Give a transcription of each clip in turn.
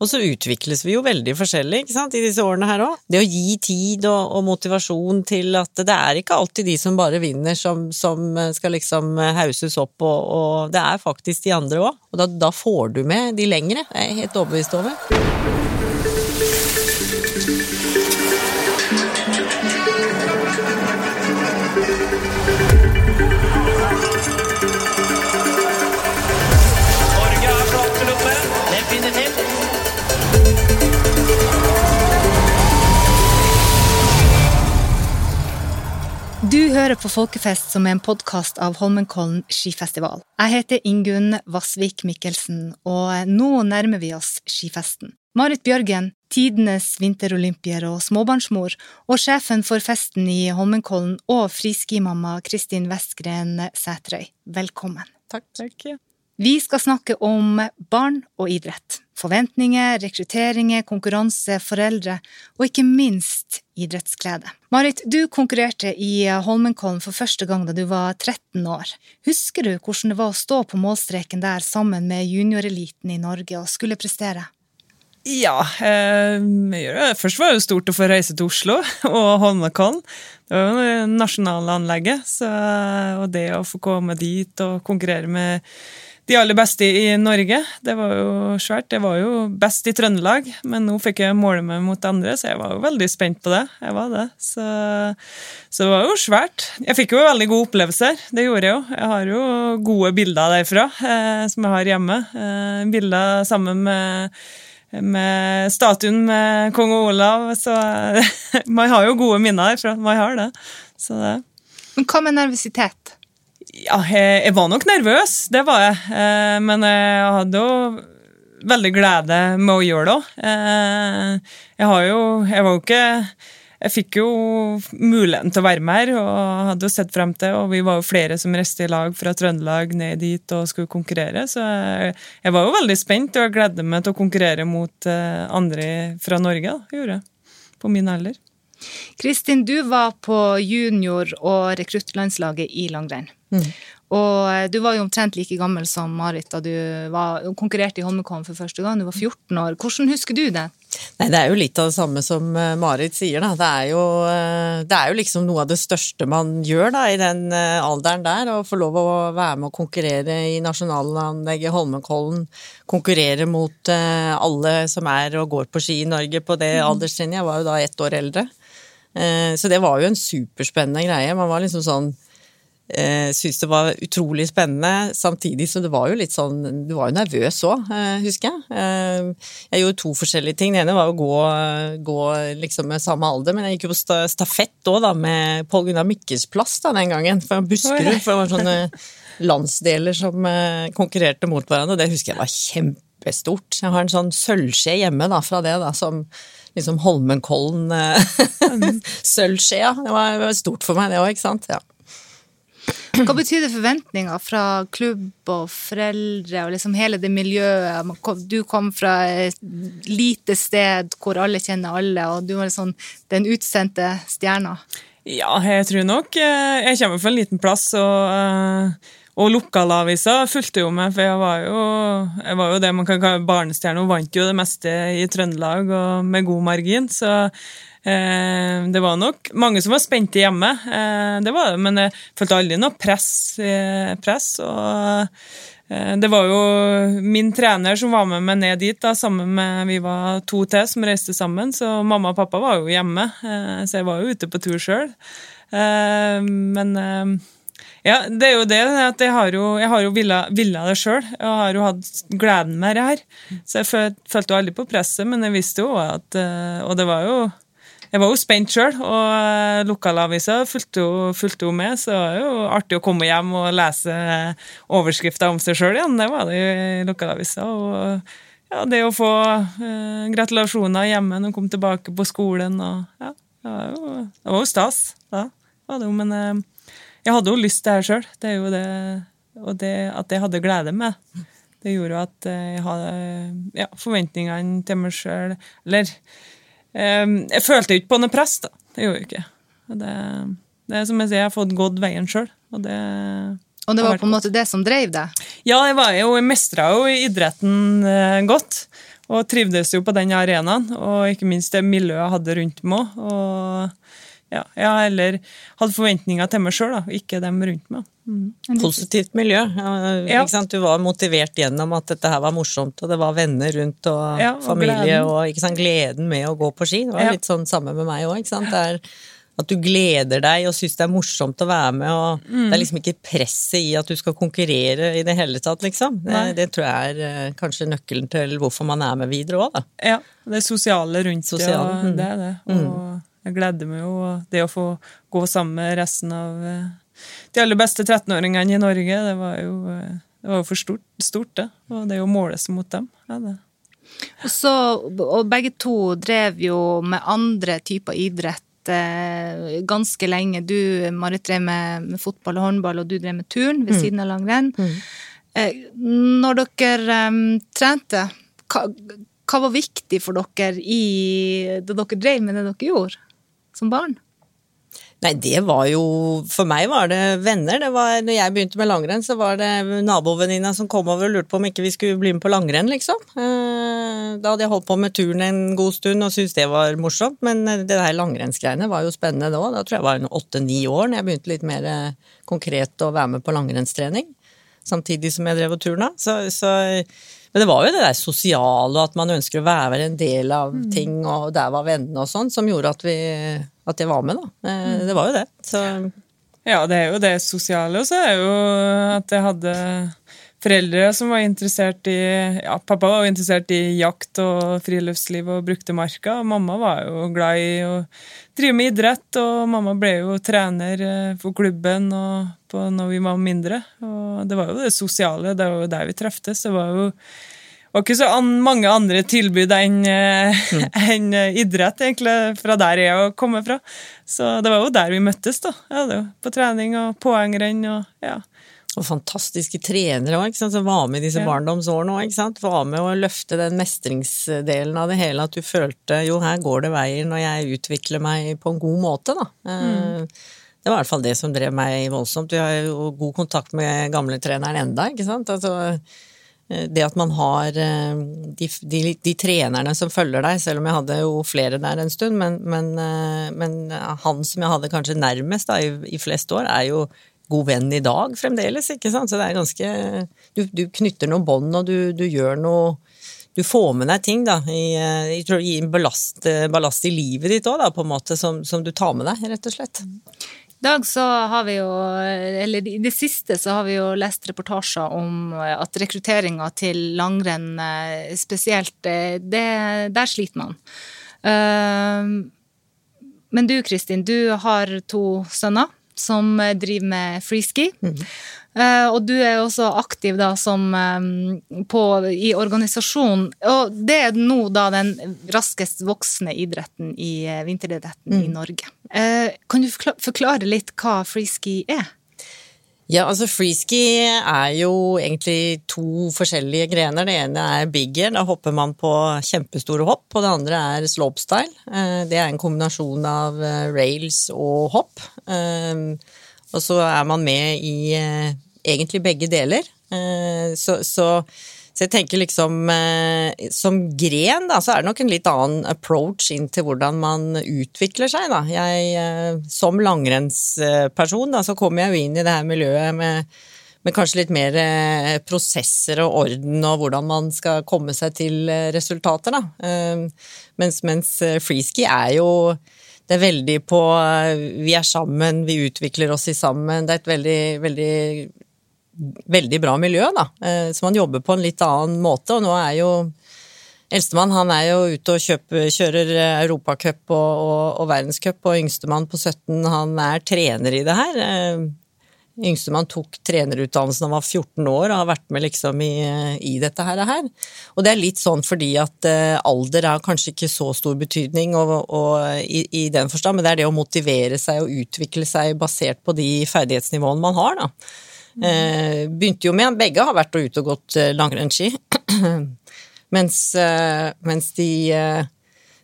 Og så utvikles vi jo veldig forskjellig ikke sant, i disse årene her òg. Det å gi tid og, og, motivasjon til at det er ikke alltid de som bare vinner, som, som skal liksom hauses opp, og, og det er faktisk de andre òg. Og da, da, får du med de lengre, jeg er helt overbevist over. Du hører på Folkefest, som er en podkast av Holmenkollen skifestival. Jeg heter Ingunn Vassvik Mikkelsen, og nå nærmer vi oss skifesten. Marit Bjørgen, tidenes vinterolympier og småbarnsmor, og sjefen for festen i Holmenkollen og friskimamma Kristin Westgren Sætrøy, velkommen. Takk. Takk. Vi skal snakke om barn og idrett. Forventninger, rekrutteringer, konkurranse, foreldre og ikke minst idrettsglede. Marit, du konkurrerte i Holmenkollen for første gang da du var 13 år. Husker du hvordan det var å stå på målstreken der sammen med junioreliten i Norge og skulle prestere? Ja, eh, først var det jo stort å få reise til Oslo og Holmenkollen. Det var jo nasjonalanlegget, og det å få komme dit og konkurrere med de aller beste i Norge. Det var jo svært. Det var jo best i Trøndelag, men nå fikk jeg måle meg mot andre, så jeg var jo veldig spent på det. Jeg var det. Så, så det var jo svært. Jeg fikk jo veldig gode opplevelser. Det gjorde jeg jo. Jeg har jo gode bilder derfra eh, som jeg har hjemme. Eh, bilder sammen med med statuen med kong Olav, så man har jo gode minner derfra. Man har det. Så det. Men hva med nervøsitet? Ja, jeg, var nok nervøs, det var jeg. Eh, men jeg hadde jo veldig glede med å gjøre det òg. Eh, jeg har jo Jeg var jo ikke Jeg fikk jo muligheten til å være med her og hadde jo sett frem til Og vi var jo flere som reiste i lag fra Trøndelag ned dit og skulle konkurrere. Så jeg, var jo veldig spent og gledde meg til å konkurrere mot eh, andre fra Norge. da, gjorde jeg, På min alder. Kristin, du var på junior- og rekruttlandslaget i langrenn. Mm. Og eh, du var jo omtrent like gammel som Marit da du var, konkurrerte i Holmenkollen for første gang. Du var 14 år. Hvordan husker du det? Nei, Det er jo litt av det samme som eh, Marit sier. Da. Det, er jo, eh, det er jo liksom noe av det største man gjør da, i den alderen der. Å få lov å være med og konkurrere i nasjonalanlegget Holmenkollen. Konkurrere mot alle som er og går på ski i Norge på det mm. alderstrinnet. Jeg var jo da ett år eldre. Så det var jo en superspennende greie. Man var liksom sånn eh, syntes det var utrolig spennende, samtidig så det var jo litt sånn Du var jo nervøs òg, eh, husker jeg. Eh, jeg gjorde to forskjellige ting. Det ene var å gå, gå liksom med samme alder, men jeg gikk jo på stafett òg, da, med Pål Gunnar Mikkels plass da, den gangen, fra Buskerud. For det var sånne landsdeler som eh, konkurrerte mot hverandre, og det husker jeg var kjempestort. Jeg har en sånn sølvskje hjemme da, fra det, da, som liksom Holmenkollen-sølvskjea. Sølvskje. Det var stort for meg, det òg, ikke sant. Ja. Hva betyr det forventninger fra klubb og foreldre og liksom hele det miljøet? Du kom fra et lite sted hvor alle kjenner alle, og du var sånn den utsendte stjerna. Ja, jeg tror nok eh, Jeg kommer fra en liten plass, og, eh, og lokalavisa fulgte jo med, for jeg var jo, jeg var jo det man kan kalle barnestjerne, og vant jo det meste i Trøndelag og med god margin. så det var nok mange som var spente hjemme, eh, det var det, men jeg følte aldri noe press. Eh, press det var jo min trener som var med meg ned dit, da, sammen med vi var to til som reiste sammen. Så mamma og pappa var jo hjemme, så jeg var jo ute på tur sjøl. Men ja, det er jo det at jeg har jo, jeg har jo villa, villa det sjøl. Jeg har jo hatt gleden med det her. Så jeg følte jo aldri på presset, men jeg visste jo at Og det var jo jeg var jo spent sjøl, og eh, lokalavisa fulgte jo, med, så det var jo artig å komme hjem og lese overskrifter om seg sjøl igjen. Det var det jo i lokalavisa. og ja, det å få eh, gratulasjoner hjemme når hun kom tilbake på skolen og ja, det var jo, det var jo stas. Da var jo, men eh, jeg hadde jo lyst til det her sjøl. Det det Og det at jeg hadde glede med det gjorde jo at jeg hadde ja, forventningene til meg sjøl Eller jeg følte jo ikke på noe press, da. Det gjorde jeg ikke. Det, det er som jeg sier, jeg har fått gått veien sjøl. Og det og det var på en måte det som drev deg? Ja, jeg var jo, jeg mestra jo idretten eh, godt. og trivdes jo på den arenaen, og ikke minst det miljøet jeg hadde rundt meg. Og ja, ja, eller hadde forventninger til meg sjøl, ikke dem rundt meg. Mm. Positivt miljø. Ja. Du var motivert gjennom at dette her var morsomt, og det var venner rundt, og, ja, og familie, gleden. og sant, gleden med å gå på ski. Det var ja. litt sånn samme med meg òg. At du gleder deg og syns det er morsomt å være med. og mm. Det er liksom ikke presset i at du skal konkurrere i det hele tatt, liksom. Det, det tror jeg er uh, kanskje nøkkelen til hvorfor man er med videre òg, da. Ja. Det sosiale rundt sosiale. det, mm. det er det. Og mm. Jeg gleder meg jo det å få gå sammen med resten av uh, de aller beste 13-åringene i Norge. Det var jo, uh, det var jo for stort, stort, det. Og det er jo målet seg mot dem. Ja, det. Og, så, og begge to drev jo med andre typer idrett eh, ganske lenge. Du, Marit, drev med, med, fotball og håndball, og du drev med turn ved mm. siden av langrenn. Mm. Eh, når dere um, trente, hva, hva, var viktig for dere i, da dere drev med det dere gjorde som barn? Nei, det var jo For meg var det venner. Det var, når jeg begynte med langrenn, så var det nabovenninna som kom over og lurte på om ikke vi skulle bli med på langrenn, liksom. Eh, da hadde jeg holdt på med turn en god stund og syntes det var morsomt, men det der langrennsgreiene var jo spennende da. Da tror jeg jeg var åtte-ni år når jeg begynte litt mer eh, konkret å være med på langrennstrening. Samtidig som jeg drev og turna. Så, så men det var jo det der sosiale, og at man ønsker å være en del av mm. ting, og der var vennene og sånn, som gjorde at, vi, at jeg var med, da. Eh, mm. Det var jo det. Så. Ja, det er jo det sosiale, og så er jo at jeg hadde foreldre som var interessert i ja, Pappa var jo interessert i jakt og friluftsliv og brukte marka. og Mamma var jo glad i å drive med idrett, og mamma ble jo trener eh, for klubben og på når vi var mindre. Og det var jo det sosiale, det var jo der vi treftes. Det var jo var ikke så an, mange andre tilbud enn mm. en idrett, egentlig, fra der jeg kommer fra. Så det var jo der vi møttes, da. Ja, på trening og poengrenn og ja. Og fantastiske trenere òg, som var med i disse ja. barndomsårene òg. Var med å løfte den mestringsdelen av det hele, at du følte jo, her går det veien, og jeg utvikler meg på en god måte, da. Mm. Det var i hvert fall det som drev meg voldsomt. Vi har jo god kontakt med gamletreneren enda, ikke sant. Altså, eh, det at man har eh, de, de, de, trenerne som følger deg, selv om jeg hadde jo flere der en stund, men, men, eh, men han som jeg hadde kanskje nærmest da, i, i flest år, er jo god venn i dag fremdeles, ikke sant. Så det er ganske Du, du knytter noen bånd, og du, du, gjør noe Du får med deg ting, da. I, jeg tror det gir ballast, ballast i livet ditt òg, på en måte, som, som, du tar med deg, rett og slett. I dag så har vi jo, eller i det siste så har vi jo lest reportasjer om at rekrutteringa til langrenn eh, spesielt, eh, det, der sliter man. Eh, men du Kristin, du har to sønner som eh, driver med freeski. Mm. Uh, og du er også aktiv da som um, på, i organisasjonen. Og det er nå da den raskest voksende idretten i vinteridretten mm. i Norge. Uh, kan du forklare litt hva freeski er? Ja, altså freeski er jo egentlig to forskjellige grener. Det ene er bigger, da hopper man på kjempestore hopp. Og det andre er slopestyle. Eh, det er en kombinasjon av eh, rails og hopp. Eh, og så er man med i egentlig begge deler. Så, så så jeg tenker liksom eh, Som gren, da, så er det nok en litt annen approach inn til hvordan man utvikler seg, da. Jeg, eh, som langrennsperson, da, så kommer jeg jo inn i det her miljøet med, men kanskje litt mer eh, prosesser og orden og hvordan man skal komme seg til resultater, da. Mens, mens freeski er jo det er veldig på Vi er sammen, vi utvikler oss i sammen. Det er et veldig, veldig veldig bra miljø, da. Eh, så man jobber på en litt annen måte, og nå er jo Eldstemann han er jo ute og kjøper, kjører europacup og, og, og verdenscup, og yngstemann på 17 han er trener i det her. Eh, yngstemann tok trenerutdannelsen da han var 14 år og har vært med liksom i, i dette her, Og det er litt sånn fordi at alder er kanskje ikke så stor betydning og, og i, i, den forstand, men det er det å motivere seg og utvikle seg basert på de ferdighetsnivåene man har, da. Eh, begynte jo med Begge har vært ute og gått eh, langrennsski. mens, eh, mens de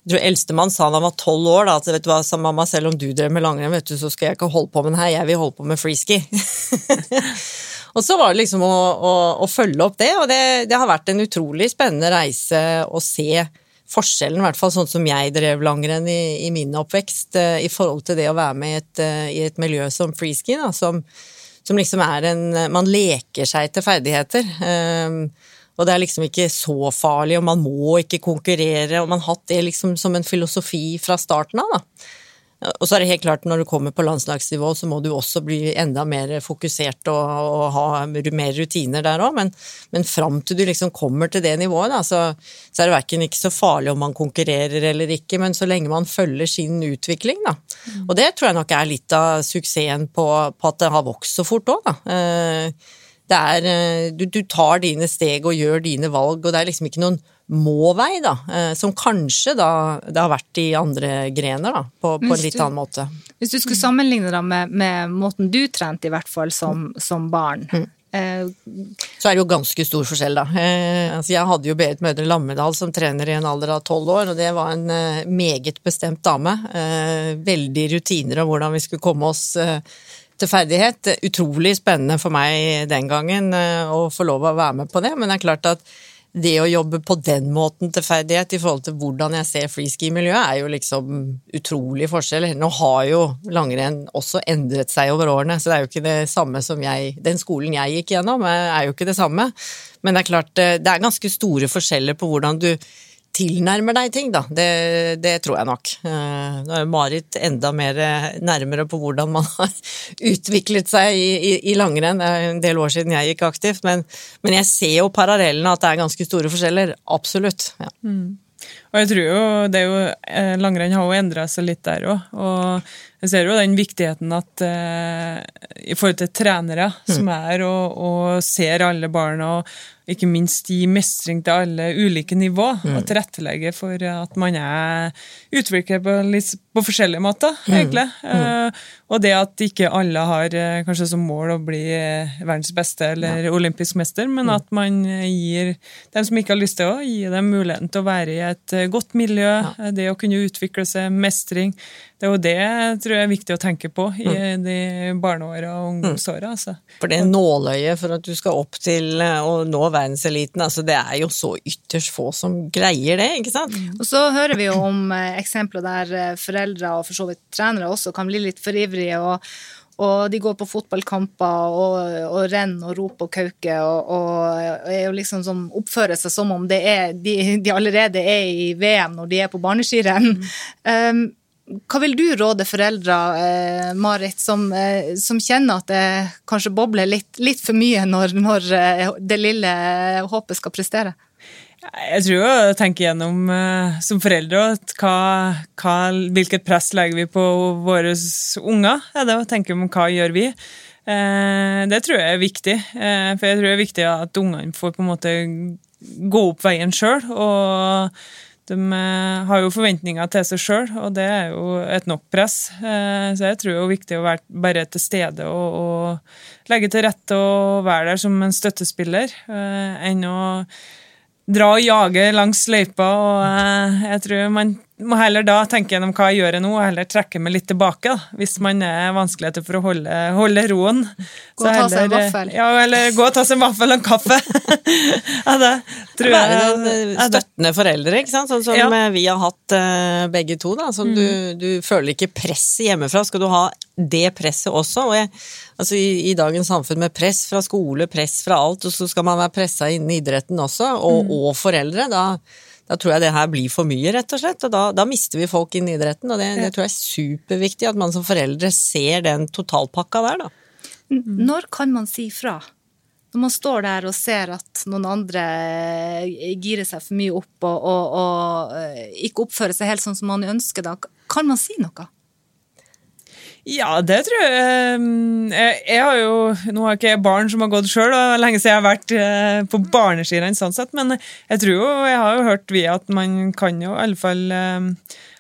jeg tror Eldstemann sa da han var tolv år da, at vet du hva, sa mamma, selv om du drev med langrenn, vet du, så skal jeg ikke holde på med den her, jeg vil holde på med freeski. Og så var det liksom å, å, å følge opp det, og det, det, har vært en utrolig spennende reise å se forskjellen, i hvert fall sånn som jeg drev langrenn i, i min oppvekst, i forhold til det å være med i et, i et miljø som freeski, da, som, som, liksom er en Man leker seg til ferdigheter. Um, og det er liksom ikke så farlig, og man må ikke konkurrere, og man har hatt det liksom som en filosofi fra starten av, da. Og så er det helt klart, når du kommer på landslagsnivå, så må du også bli enda mer fokusert og, og ha mer rutiner der òg, men, men fram til du liksom kommer til det nivået, da, så, så, er det verken ikke så farlig om man konkurrerer eller ikke, men så lenge man følger sin utvikling, da. Mm. Og det tror jeg nok er litt av suksessen på, på at det har vokst så fort òg, da. Eh, det er, eh, du, du, tar dine steg og gjør dine valg, og det er liksom ikke noen må-vei, da, eh, som kanskje da det har vært i andre grener, da, på, på en litt annen måte. Hvis du skulle sammenligne da med, med måten du trente, i hvert fall som, som barn mm. eh, så er det jo ganske stor forskjell, da. Eh, altså jeg hadde jo Berit Mødre Lammedal som trener i en alder av tolv år, og det var en eh, meget bestemt dame. Veldig rutiner om hvordan vi skulle komme oss til ferdighet. Utrolig spennende for meg den gangen å få lov å være med på det, men det er klart at det å jobbe på den måten til ferdighet i forhold til hvordan jeg ser freeski-miljøet, er jo liksom utrolig forskjell. Nå har jo langrenn også endret seg over årene, så det er jo ikke det samme som jeg Den skolen jeg gikk gjennom, eh, er jo ikke det samme. Men det er klart, eh, det er ganske store forskjeller på hvordan du tilnærmer deg ting, da. Det, det tror jeg nok. Eh, nå er Marit enda mer nærmere på hvordan man har utviklet seg i, i, i langrenn. Det er en del år siden jeg gikk aktivt, men, men jeg ser jo parallellene at det er ganske store forskjeller. Absolutt. Ja. Mm. Og jeg tror jo, det er jo, eh, Langrenn har jo endra seg litt der òg. Og jeg ser jo den viktigheten at eh, i forhold til trenere mm. som er og, og ser alle barna og ikke minst gi mestring til alle ulike nivå, mm. og tilrettelegge for at man er utviklet på, på forskjellige måter, mm. egentlig. Mm. Eh, og det at ikke alle har uh, kanskje som mål å bli uh, verdens beste eller ja. olympisk mester, men mm. at man gir dem som ikke har lyst til å, gi dem muligheten til å være i et godt miljø, ja. det å kunne utvikle seg, mestring. Det er jo det tror jeg er viktig å tenke på i mm. de barneåra og ungdomsåra. Altså. For det nåløyet for at du skal opp til å nå verdenseliten, altså det er jo så ytterst få som greier det, ikke sant? Mm. Og så hører vi jo om eh, eksempler der eh, foreldre og for så vidt trenere også kan bli litt for ivrige. og og de går på fotballkamper og, og renner og roper og kauker og, og, og liksom sånn, oppfører seg som om er, de, de, allerede er i VM når de er på barneskirenn. Mm. Um, hva vil du råde foreldre, eh, Marit, som, eh, som, kjenner at det kanskje bobler litt, litt for mye når, når, eh, det lille håpet skal prestere? Jeg tror å tenke gjennom eh, som foreldre hva, hva, hvilket press legger vi på våre unger. Er det å tenke om hva gjør vi. Eh, det tror jeg er viktig. Eh, for jeg tror det er viktig at ungene får på en måte gå opp veien sjøl. Og de eh, har jo forventninger til seg sjøl, og det er jo et nok press. Eh, så jeg tror det er viktig å være bare til stede og, og legge til rette og være der som en støttespiller, eh, enn å dra og jage langs løypa. Og jeg tror man må heller da tenke gjennom hva jeg gjør nå, og heller trekke meg litt tilbake. Da, hvis man er vanskeligheter for å holde, holde roen. Gå og ta seg en vaffel. Ja, eller gå og ta seg en vaffel og en kaffe. ja, det tror jeg. Være støttende foreldre, ikke sant? sånn som ja. vi har hatt uh, begge to. da, sånn mm. du, du, føler ikke presset hjemmefra. Skal du ha det presset også? og jeg, altså i, i, dagens samfunn med press fra skole, press fra alt, og så skal man være pressa innen idretten også, og, mm. og foreldre. da da tror jeg det her blir for mye, rett og slett. Og da, da mister vi folk inn i idretten, og det, det, tror jeg er superviktig at man som foreldre ser den totalpakka der, da. Når kan man si fra? Når man står der og ser at noen andre eh, girer seg for mye opp og, og, og eh, ikke oppfører seg helt sånn som man ønsker, da kan man si noe? Ja, det tror jeg. jeg. Jeg, har jo Nå har jeg ikke jeg barn som har gått sjøl, og lenge siden jeg har vært eh, på barneskirenn, sånn sett, men jeg tror jo, jeg har jo hørt via at man kan jo i alle fall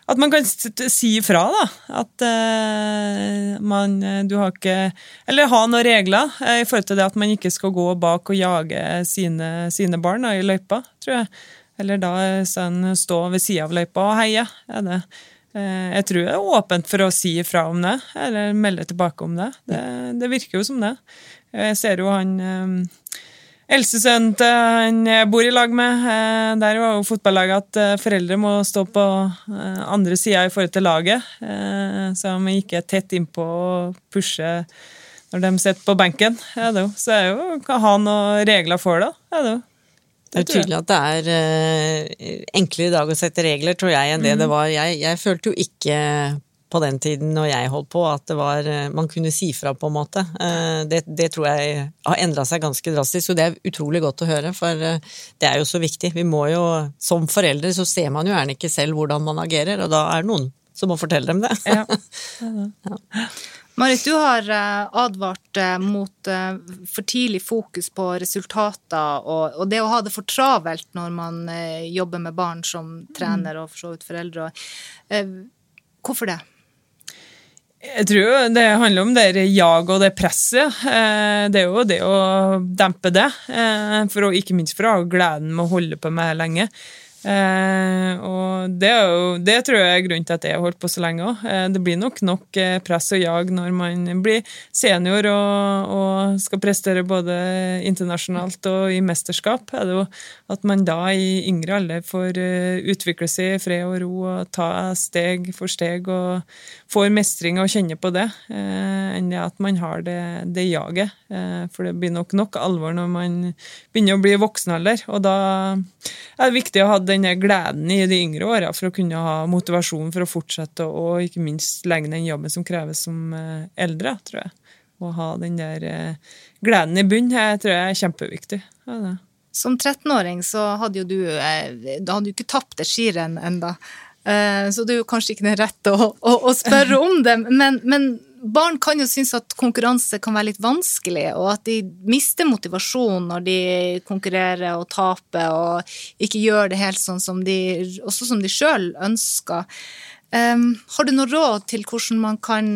at man kan si ifra, da. At uh, man Du har ikke Eller ha noen regler i forhold til det at man ikke skal gå bak og jage sine, sine barn da, i løypa, tror jeg. Eller da sånn, stå ved sida av løypa og heie. er det. Eh, jeg tror det er åpent for å si ifra om det, eller melde tilbake om det. Det, det virker jo som det. Jeg ser jo han Eldstesønnen til han jeg bor i lag med, eh, der var jo fotballaget at eh, foreldre må stå på eh, andre sida i forhold til laget. Så de ikke er tett innpå og pusher når de sitter på benken. Så det er jo ha noen regler for det. Er det, det er tydelig at det er enklere i dag å sette regler, tror jeg, enn det mm. det var. Jeg, jeg følte jo ikke på den tiden når jeg holdt på, at det var, eh, man kunne si fra, på en måte. Eh, det, det tror jeg har endra seg ganske drastisk, og det er utrolig godt å høre, for eh, det er jo så viktig. Vi må jo, Som foreldre så ser man jo gjerne ikke selv hvordan man agerer, og da er det noen som må fortelle dem det. Ja. ja. Marit, du har advart mot for tidlig fokus på resultater og, det å ha det for travelt når man jobber med barn som trener og for så vidt foreldre. Hvorfor det? Jeg tror det handler om det jaget og det presset. Eh, det er jo det å dempe det, eh, for ikke minst for å ha gleden med å holde på med lenge. Eh, og det, jo, det, tror jeg er grunnen til at jeg har holdt på så lenge òg. Eh, det blir nok nok eh, press og jag når man blir senior og, og, skal prestere både internasjonalt og i mesterskap. Er det jo at man da i yngre alder får uh, utvikle seg i fred og ro og ta steg for steg og får mestring og kjenne på det, eh, enn det at man har det, det jaget. Eh, for det blir nok nok alvor når man begynner å bli voksen alder. Og da er det viktig å ha den gleden i de yngre åra for å kunne ha motivasjon for å fortsette og ikke minst legge den jobben som kreves som eh, eldre, tror jeg. Å ha den der eh, gleden i bunn her tror jeg er kjempeviktig. Ja, som 13-åring så hadde jo du eh, Da hadde du ikke tapt et skirenn enda. Så det er jo kanskje ikke den rette å, å, å spørre om det, men, men barn kan jo synes at konkurranse kan være litt vanskelig, og at de mister motivasjon når de konkurrerer og taper og ikke gjør det helt sånn som de, også som de sjøl ønsker. Um, har du noe råd til hvordan man kan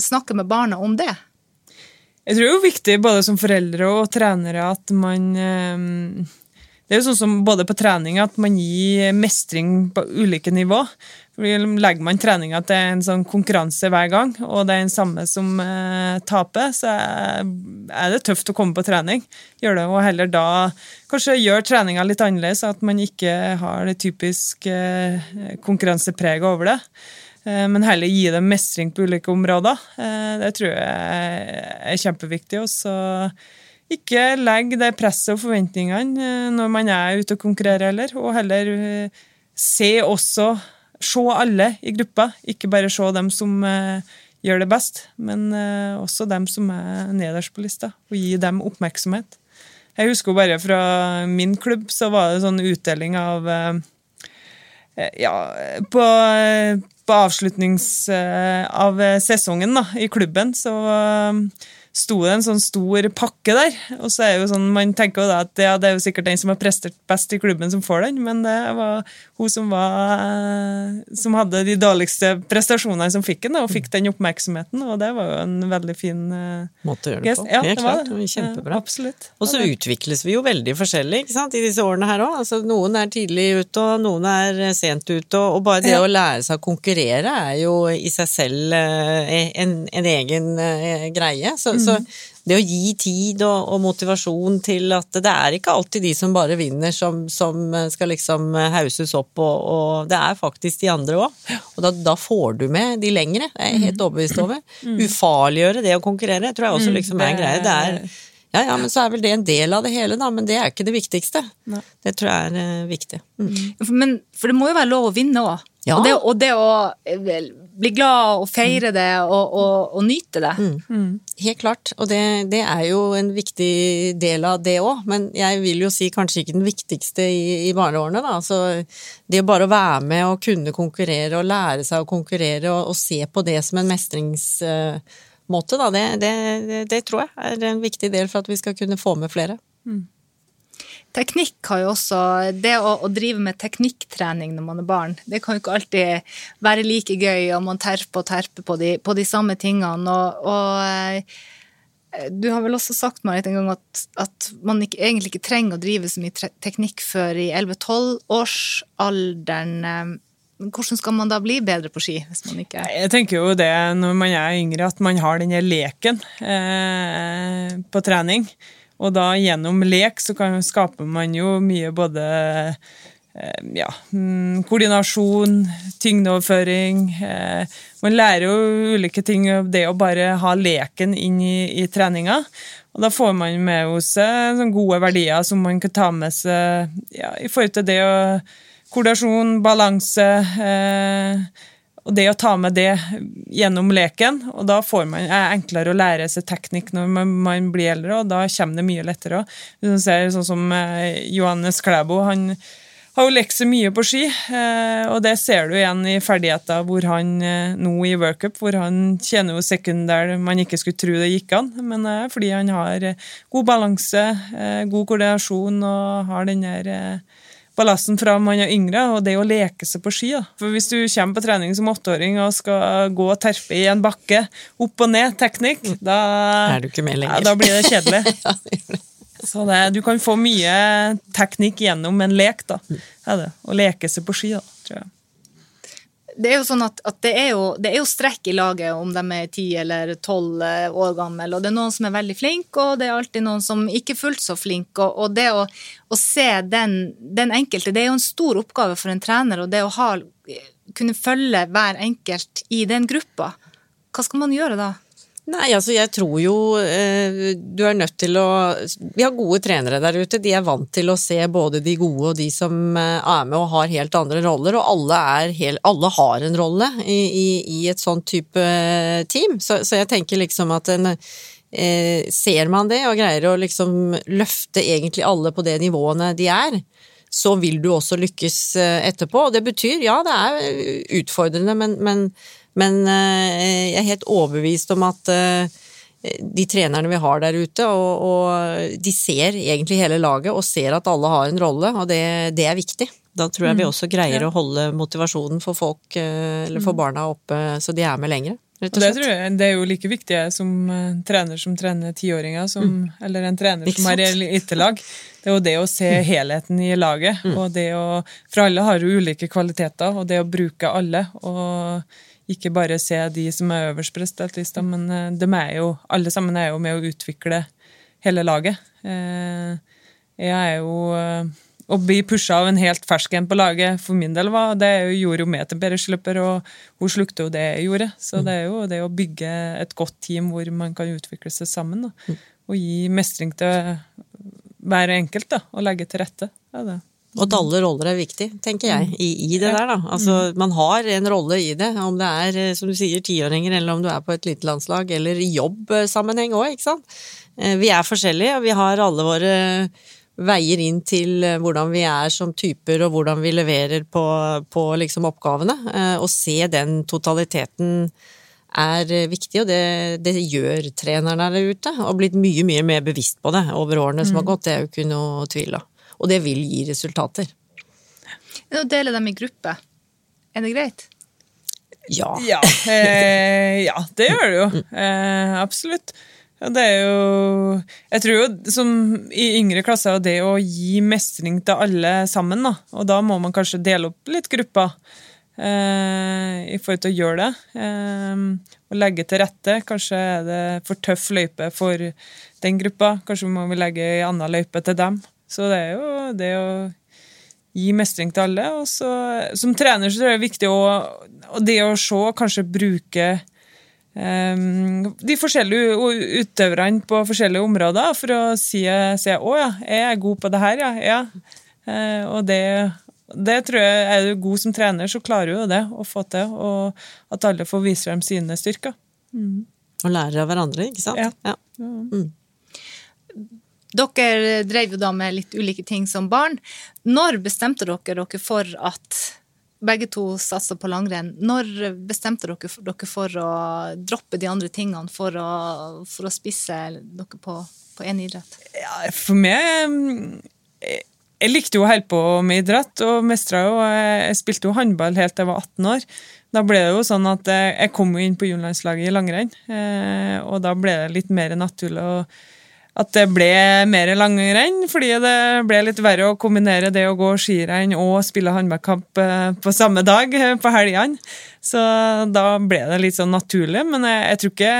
snakke med barna om det? Jeg tror det er viktig både som foreldre og trenere at man um det er jo sånn som både på trening at man gir mestring på ulike nivå. Legger man treninga til en sånn konkurranse hver gang, og det er den samme som eh, taper, så er det tøft å komme på trening. Gjør det, Og heller da kanskje gjør treninga litt annerledes, at man ikke har det typisk eh, konkurransepreget over det. Eh, men heller gi dem mestring på ulike områder. Eh, det tror jeg er kjempeviktig. Og så ikke legge det presset og forventningene eh, når man er ute og konkurrerer heller, og heller eh, se også Se alle i gruppa, ikke bare se dem som eh, gjør det best, men også dem som er nederst på lista, og gi dem oppmerksomhet. Jeg husker bare fra min klubb så var det sånn utdeling av ja, på, på avslutnings av sesongen da, i klubben så sto det en sånn stor pakke der. Og så er jo sånn, Man tenker jo da at ja, det er jo sikkert den som har prestert best i klubben, som får den, men det var hun som var som hadde de dårligste prestasjonene, som fikk den, og fikk den oppmerksomheten. Og det var jo en veldig fin uh, Måte å gjøre det på. Ja, Helt det klart. Det. Kjempebra. Absolutt. Og så utvikles vi jo veldig forskjellig ikke sant, i disse årene her òg. Altså, noen er tidlig ute, og noen er sent ute. Og bare det ja. å lære seg å konkurrere er jo i seg selv en, en, egen greie. Så, mm. Så det å gi tid og, og, motivasjon til at det er ikke alltid de som bare vinner, som, som skal liksom hauses opp, og, og, det er faktisk de andre òg. Og da, da, får du med de lengre, det er jeg helt overbevist over. Mm. Ufarliggjøre det å konkurrere tror jeg også mm. liksom er en greie. Det er ja, ja, men så er vel det en del av det hele, da. Men det er ikke det viktigste. Nei. Det tror jeg er uh, viktig. Mm. Men, for det må jo være lov å vinne òg. Ja. Og, og, det å eh, bli glad og feire det og, og, og nyte det. Mm. Mm. Helt klart. Og det, det, er jo en viktig del av det òg. Men jeg vil jo si kanskje ikke den viktigste i, i barneårene, da. Så det bare å være med og kunne konkurrere og lære seg å konkurrere og, og se på det som en mestringsmåte, måte, da. Det, det, det, tror jeg er en viktig del for at vi skal kunne få med flere. Mm. Teknikk har jo også Det å, å, drive med teknikktrening når man er barn, det kan jo ikke alltid være like gøy, og man terper og terper på de, på de samme tingene. Og, og, eh, du har vel også sagt Marit, en gang at, at man ikke, egentlig ikke trenger å drive så mye teknikk før i 11-12-årsalderen. hvordan skal man da bli bedre på ski? hvis man ikke Jeg tenker jo det når man er yngre, at man har denne leken eh, på trening. Og da gjennom lek så kan, skaper man jo mye både eh, ja, mm, koordinasjon, tyngdeoverføring. Eh, man lærer jo ulike ting av det å bare ha leken inn i, i treninga. Og da får man med seg gode verdier som man kan ta med seg ja, i forhold til det å Koordinasjon, balanse. Eh, og det å ta med det gjennom leken, og da får man, er enklere å lære seg teknikk når man, man blir eldre, og da kommer det mye lettere. Ser sånn som eh, Johannes Klæbo, han har jo lekt seg mye på ski, eh, og det ser du igjen i ferdigheter hvor han eh, nå i workup, hvor han tjener jo sekund man ikke skulle tro det gikk an, men fordi han har god balanse, god koordinasjon og har den der ballasten fra man er yngre, og det å leke seg på ski. Da. For Hvis du kommer på trening som åtteåring og skal gå og terpe i en bakke, opp og ned, teknikk, da, med lenger. ja, da blir det kjedelig. Så det, du kan få mye teknikk gjennom en lek, da. Er det. Å leke seg på ski, da, tror jeg. Det er jo sånn at, at det, er jo, det er jo strekk i laget om de er ti eller tolv eh, år gamle, og det er noen som er veldig flinke, og det er alltid noen som ikke er fullt så flinke. Og, og det å, å se den, den enkelte, det er jo en stor oppgave for en trener, og det å ha, kunne følge hver enkelt i den gruppa. Hva skal man gjøre da? Nei, altså jeg tror jo eh, du er nødt til å Vi har gode trenere der ute. De er vant til å se både de gode og de som eh, er med og har helt andre roller, og alle, helt, alle har en rolle i, i, i et sånn type team. Så, så, jeg tenker liksom at en eh, Ser man det og greier å liksom løfte egentlig alle på det nivåene de er, så vil du også lykkes eh, etterpå. Og det betyr, ja, det er utfordrende, men, men men eh, jeg er helt overbevist om at eh, de trenerne vi har der ute, og, og, de ser egentlig hele laget og ser at alle har en rolle, og det, det er viktig. Da tror jeg vi også greier å holde motivasjonen for folk, eh, eller for barna oppe, så de er med lenger. Og det, tror jeg, det er jo like viktig som uh, trener som trener tiåringer, mm. eller en trener som har elitelag. Det er jo det å se helheten i laget. Mm. og det å, For alle har jo ulike kvaliteter, og det å bruke alle. og ikke bare se de som er øverst på resultatlista, men eh, de er jo, alle sammen er jo med å utvikle hele laget. Eh, jeg er jo eh, Å bli pusha av en helt fersk en på laget, for min del var det gjorde jo meg til bedre slipper, og hun slukte jo det jeg gjorde. Så det er jo det å bygge et godt team hvor man kan utvikle seg sammen, da. og gi mestring til hver enkelt, da, og legge til rette. Det er det. Og at alle roller er viktig, tenker jeg, i, i det der, da. Altså, man har en rolle i det, om det er, eh, som du sier, tiåringer, eller om du er på et lite landslag, eller i jobbsammenheng òg, ikke sant. Eh, vi er forskjellige, og vi har alle våre veier inn til eh, hvordan vi er som typer, og hvordan vi leverer på, på liksom oppgavene. Å se den totaliteten er viktig, og det, det gjør trenerne der ute. Og blitt mye, mye mer bevisst på det over årene som har gått, det er jo ikke noe tvil av og det vil gi resultater. Å dele dem i grupper, er det greit? Ja. Ja, eh, ja det gjør det jo. Eh, absolutt. Det er jo Jeg tror jo som i yngre klasser det å gi mestring til alle sammen, da. Og da må man kanskje dele opp litt grupper eh, i forhold til å gjøre det. Eh, og legge til rette. Kanskje er det for tøff løype for den gruppa. Kanskje må vi legge ei anna løype til dem. Så det er jo det å gi mestring til alle. Og så, som trener så tror jeg det er viktig å og det å se, kanskje bruke um, de forskjellige utøverne på forskjellige områder for å si, si 'Å ja, jeg er god på det her', ja. ja. Uh, og det, det tror jeg Er du god som trener, så klarer du jo det å få til. Og at alle får vise frem sine styrker. Mm. Og lære av hverandre, ikke sant? Ja. ja. Mm. Dere drev jo da med litt ulike ting som barn. Når bestemte dere dere for at begge to satsa på langrenn? Når bestemte dere, dere for å droppe de andre tingene for å, for å spisse dere på én idrett? Ja, for meg Jeg likte jo å holde på med idrett og mestra jo. Jeg spilte jo håndball helt til jeg var 18 år. Da ble det jo sånn at jeg kom jo inn på juniorlandslaget i langrenn, eh, og da ble det litt mer naturlig å at det ble mer langrenn, fordi det ble litt verre å kombinere det å gå skirenn og spille håndballkamp eh, på samme dag eh, på helgene. Så da ble det litt sånn naturlig. Men jeg, jeg tror ikke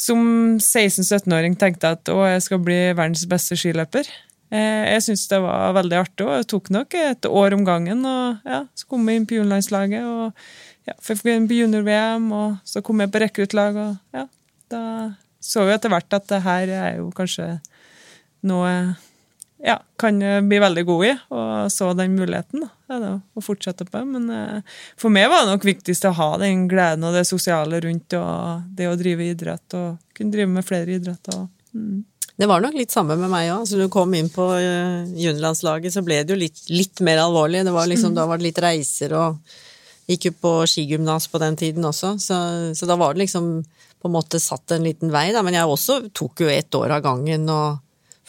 som 16-17-åring tenkte at å, jeg skal bli verdens beste skiløper. Eh, jeg syntes det var veldig artig, og det tok nok et år om gangen. og ja, Så kom jeg inn på juniorlandslaget, og ja, fikk inn på junior-VM, og så kom jeg på rekruttlag, og ja, da så vi etter hvert at det her er jo kanskje noe ja, kan bli veldig god i, og så den muligheten da, å fortsette på. Men eh, for meg var det nok viktigst å ha den gleden og det sosiale rundt, og det å drive idrett, og kunne drive med flere idretter. Mm. Det var nok litt samme med meg òg. Altså, du kom inn på uh, juniorlandslaget, så ble det jo litt, litt, mer alvorlig. Det var liksom, mm. Da var det litt reiser og Gikk jo på skigymnas på den tiden også, så, så da var det liksom på en måte satt en liten vei, da. Men jeg også tok jo ett år av gangen og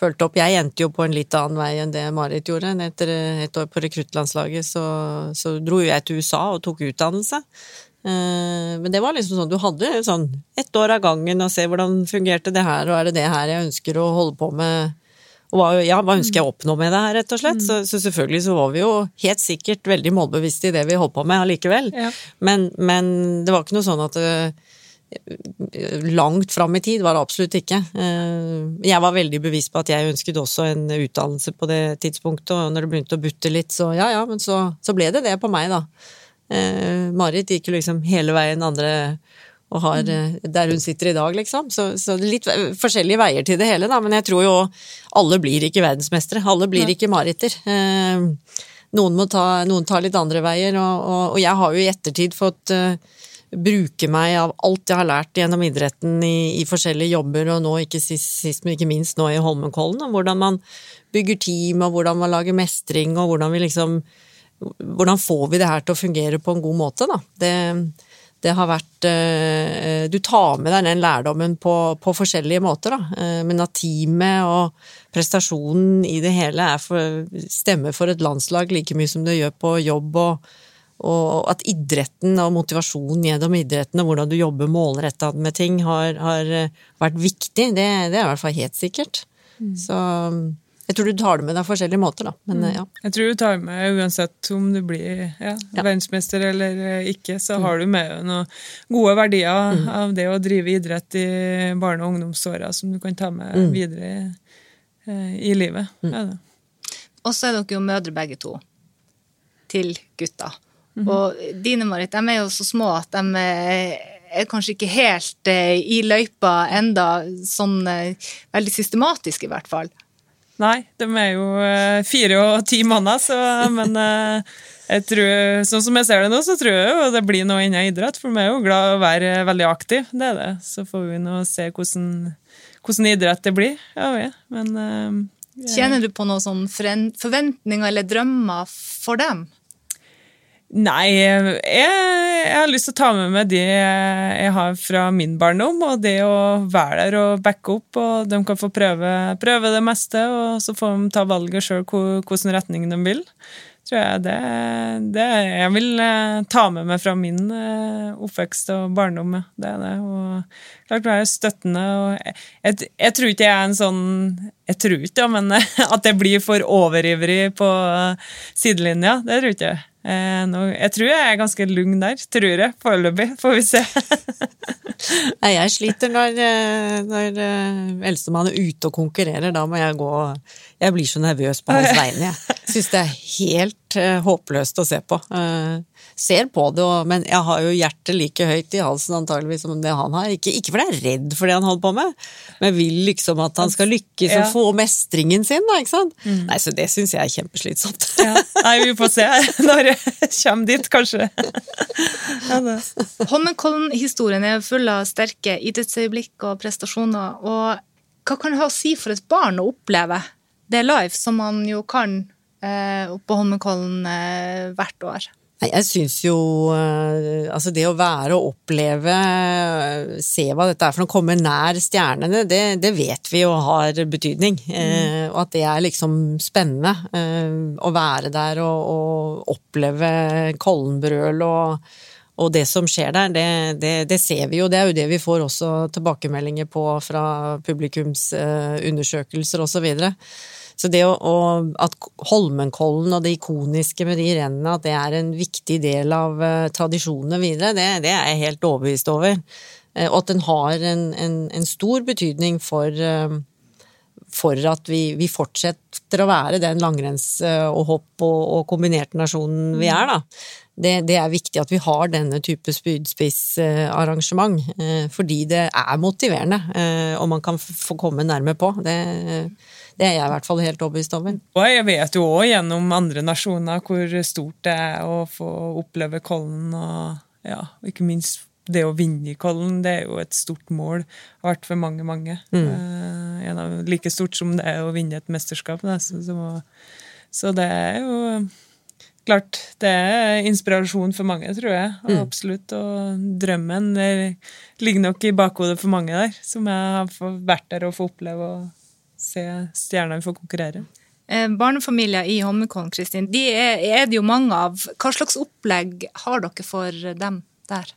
fulgte opp. Jeg endte jo på en litt annen vei enn det Marit gjorde. Etter et år på rekruttlandslaget så, så dro jeg til USA og tok utdannelse. Eh, men det var liksom sånn, du hadde sånn ett år av gangen og se hvordan fungerte det her, og er det det her jeg ønsker å holde på med? Og hva, ja, hva ønsker jeg å oppnå med det her, rett og slett? Mm. Så, så, selvfølgelig så var vi jo helt sikkert veldig målbevisste i det vi holdt på med allikevel. Ja. Men, men, det var ikke noe sånn at uh, langt fram i tid var det absolutt ikke. Eh, jeg var veldig bevisst på at jeg ønsket også en utdannelse på det tidspunktet, og når det begynte å butte litt, så ja ja, men så, så ble det det på meg, da. Eh, Marit gikk jo liksom hele veien andre og har eh, der hun sitter i dag, liksom. Så, så litt forskjellige veier til det hele, da. Men jeg tror jo alle blir ikke verdensmestere. Alle blir ikke Mariter. Noen, må ta, noen tar litt andre veier, og, og, og jeg har jo i ettertid fått bruke meg av alt jeg har lært gjennom idretten i, i forskjellige jobber, og nå ikke sist, sist, men ikke minst nå i Holmenkollen, og hvordan man bygger team, og hvordan man lager mestring, og hvordan vi liksom Hvordan får vi det her til å fungere på en god måte, da. Det, det har vært eh, Du tar med deg den lærdommen på, på forskjellige måter, da. Eh, men at teamet og prestasjonen i det hele for, stemmer for et landslag like mye som det gjør på jobb og og at idretten og motivasjonen gjennom idretten og hvordan du jobber målretta med ting, har, har, eh, vært viktig. Det, det, er i hvert fall helt sikkert. Mm. Så jeg tror du tar det med deg forskjellige måter, da. Men, mm. ja. Jeg tror du tar med uansett om du blir ja, ja. verdensmester eller eh, ikke, så mm. har du med deg noen gode verdier mm. av det å drive idrett i barne- og ungdomsåra som du kan ta med mm. videre i, eh, i livet. Mm. Ja, og så er dere jo mødre begge to. Til gutta. Mm -hmm. Og dine, Marit, de er jo så små at de er kanskje ikke helt eh, i løypa enda sånn eh, veldig systematisk, i hvert fall. Nei, de er jo eh, fire og ti måneder, så Men jeg tror, sånn som jeg ser det nå, så tror jeg jo det blir noe innen idrett. For vi er jo glad i å være veldig aktiv, det er det. Så får vi nå se hvordan, hvordan idrett det blir. Ja, ja. Men jeg... Kjenner du på noen sånn forventninger eller drømmer for dem? Nei, jeg, jeg, har lyst til å ta med meg det jeg har fra min barndom, og det å være der og backe opp, og de kan få prøve, prøve det meste, og så får de ta valget sjøl hvilken retning de vil. Tror jeg det, det jeg vil eh, ta med meg fra min eh, oppvekst og barndom. Det er det. Og klart være støttende. Jeg, jeg, jeg, tror ikke jeg er en sånn Jeg tror ikke, men at jeg blir for overivrig på sidelinja. Det tror ikke jeg. Eh, jeg tror jeg er ganske lugn der. Tror jeg. Foreløpig. Får vi se. Nei, jeg sliter når, eh, når uh, eldstemann er ute og konkurrerer. Da må jeg gå Jeg blir så nervøs på hans vegne, jeg. Syns det er helt håpløst å se på. Ser på det, og, men jeg har jo hjertet like høyt i halsen antageligvis som det han har. Ikke, ikke fordi jeg er redd for det han holder på med, men vil liksom at han skal lykkes ja. og få mestringen sin. Da, ikke sant? Mm. Nei, Så det syns jeg er kjempeslitsomt. Ja. Nei, vi får se når jeg kommer dit, kanskje. ja, Holmenkollen-historien er full av sterke idrettsøyeblikk og prestasjoner. og hva kan det ha å si for et barn å oppleve det live, som man jo kan eh, på Holmenkollen eh, hvert år? Nei, jeg syns jo eh, Altså, det å være og oppleve, eh, se hva dette er for noe, komme nær stjernene, det, det vet vi jo har betydning. Mm. og at det er liksom spennende å være der og, og oppleve Kollenbrøl og og det som skjer der, det, det, det, ser vi jo. Det er jo det vi får også tilbakemeldinger på fra publikumsundersøkelser osv. Så, videre. Så det å, å, at Holmenkollen og det ikoniske med de rennene, at det er en viktig del av uh, tradisjonene videre, det, det, er jeg helt overbevist over. Uh, og at den har en, en, en stor betydning for for at vi, vi, fortsetter å være den langrenns- og hopp- og, og kombinert-nasjonen vi er, da det, det, er viktig at vi har denne type spydspissarrangement, eh, fordi det er motiverende, eh, og man kan få komme nærme på. Det, det er jeg i hvert fall helt overbevist over. Og jeg vet jo òg gjennom andre nasjoner hvor stort det er å få oppleve Kollen, og ja, ikke minst det å vinne i Kollen, det er jo et stort mål. Har vært for mange, mange. Mm. Eh, like stort som det er å vinne et mesterskap. Så, så, så det er jo klart, det er inspirasjon for mange, tror jeg. Og mm. absolutt. Og drømmen ligger nok i bakhodet for mange der, som jeg har vært der og får oppleve og se stjernene få konkurrere. Eh, barnefamilier i Holmenkollen, Kristin, de er, er, det jo mange av. Hva slags opplegg har dere for dem der?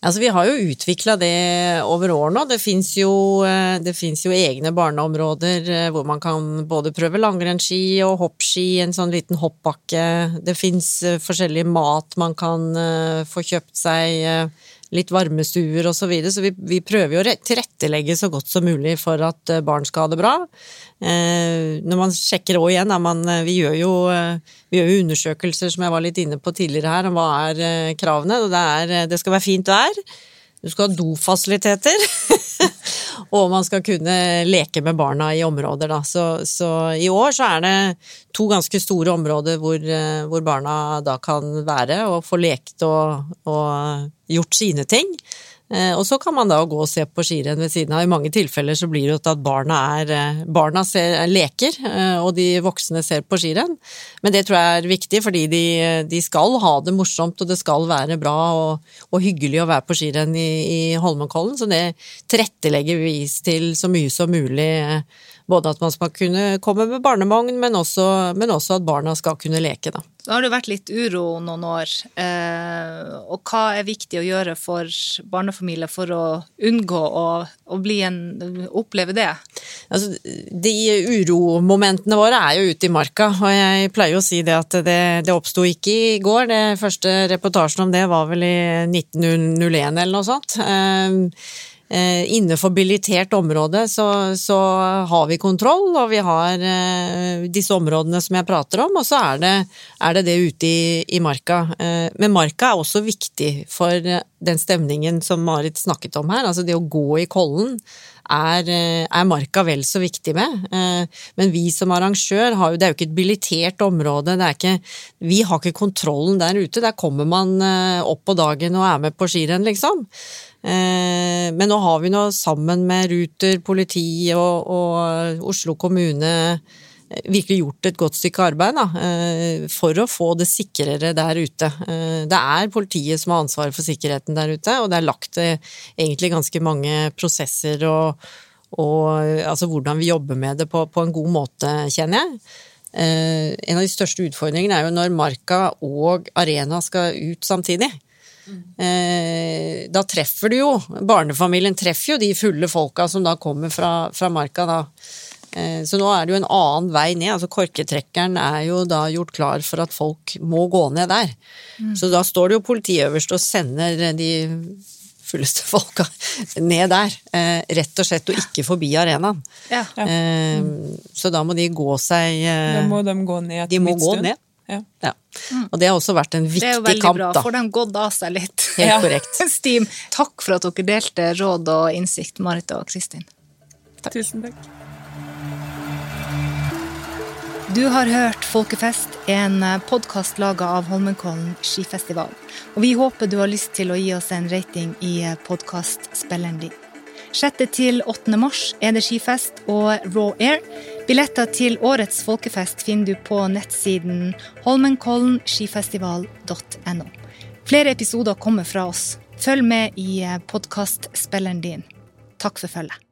Altså, vi har jo utvikla det over år nå. Det fins jo, eh, jo, egne barneområder eh, hvor man kan både prøve langrennsski og hoppski, en sånn liten hoppbakke. Det fins eh, forskjellig mat man kan få kjøpt seg litt varmestuer osv. Så, videre. så vi, vi, prøver jo å tilrettelegge så godt som mulig for at barn skal ha det bra. Eh, når man sjekker òg igjen, man, eh, vi, gjør jo, eh, vi, gjør jo, undersøkelser som jeg var litt inne på tidligere her, om hva er kravene. kravene. Det, er, det skal være fint vær. Du skal ha dofasiliteter. og man skal kunne leke med barna i områder, da. Så, så, i år så er det to ganske store områder hvor, hvor barna da kan være og få lekt og, og gjort sine ting. Eh, og så kan man da gå og se på skirenn ved siden av. I mange tilfeller så blir det jo at barna, er, eh, barna ser, leker, eh, og de voksne ser på skirenn. Men det tror jeg er viktig, fordi de, de skal ha det morsomt, og det skal være bra og, og hyggelig å være på skirenn i, i Holmenkollen. Så det tilrettelegger vi til så mye som mulig både at man skal kunne komme med barnevogn, men men også at barna skal kunne leke, da. Så har det vært litt uro noen år, eh, og hva er viktig å gjøre for barnefamilier for å unngå å, å en, oppleve det? Altså, de uromomentene våre er jo ute i marka, og jeg pleier å si det at det, det oppsto ikke i går. Det første reportasjen om det var vel i 1901 eller noe sånt. Eh, Eh, innenfor bilitert område så, så, har vi kontroll, og vi har disse områdene som jeg prater om, og så er det det, det, ute i, i, marka. Eh, men marka er også viktig for den stemningen som Marit snakket om her. Altså det å gå i Kollen er, er marka vel så viktig med. Men vi som arrangør har jo Det er jo ikke et bilitert område. Ikke, vi har ikke kontrollen der ute. Der kommer man opp på dagen og er med på skirenn, liksom. Eh, men nå har vi nå sammen med Ruter, politi og, og Oslo kommune eh, virkelig gjort et godt stykke arbeid da, eh, for å få det sikrere der ute. Det er politiet som har ansvaret for sikkerheten der ute, og det er lagt egentlig ganske mange prosesser og, og altså hvordan vi jobber med det på, på en god måte, kjenner jeg. En av de største utfordringene er jo når Marka og Arena skal ut samtidig. Eh, da treffer du jo Barnefamilien treffer jo de fulle folka som da kommer fra, fra marka da. Eh, så nå er det jo en annen vei ned. altså Korketrekkeren er jo da gjort klar for at folk må gå ned der. Mm. Så da står det jo politiet øverst og sender de fulleste folka ned der. Eh, rett og slett, og ikke forbi arenaen. Ja. Ja. Mm. Så da må de gå seg Da må de gå ned De må gå ned. Ja. ja. Og det har også vært en viktig kamp, da. Det er jo veldig kamp, bra, får de gått av seg litt. Helt ja. korrekt. Steam. Takk for at dere delte råd og innsikt, Marit og Kristin. Takk. Tusen takk. Du har hørt Folkefest, en podkast laga av Holmenkollen skifestival. Og vi håper du har lyst til å gi oss en rating i podkastspilleren din. 6. til 8. mars er det skifest og Raw Air. Billetter til årets folkefest finner du på nettsiden holmenkollenskifestival.no. Flere episoder kommer fra oss. Følg med i podkastspilleren din. Takk for følget.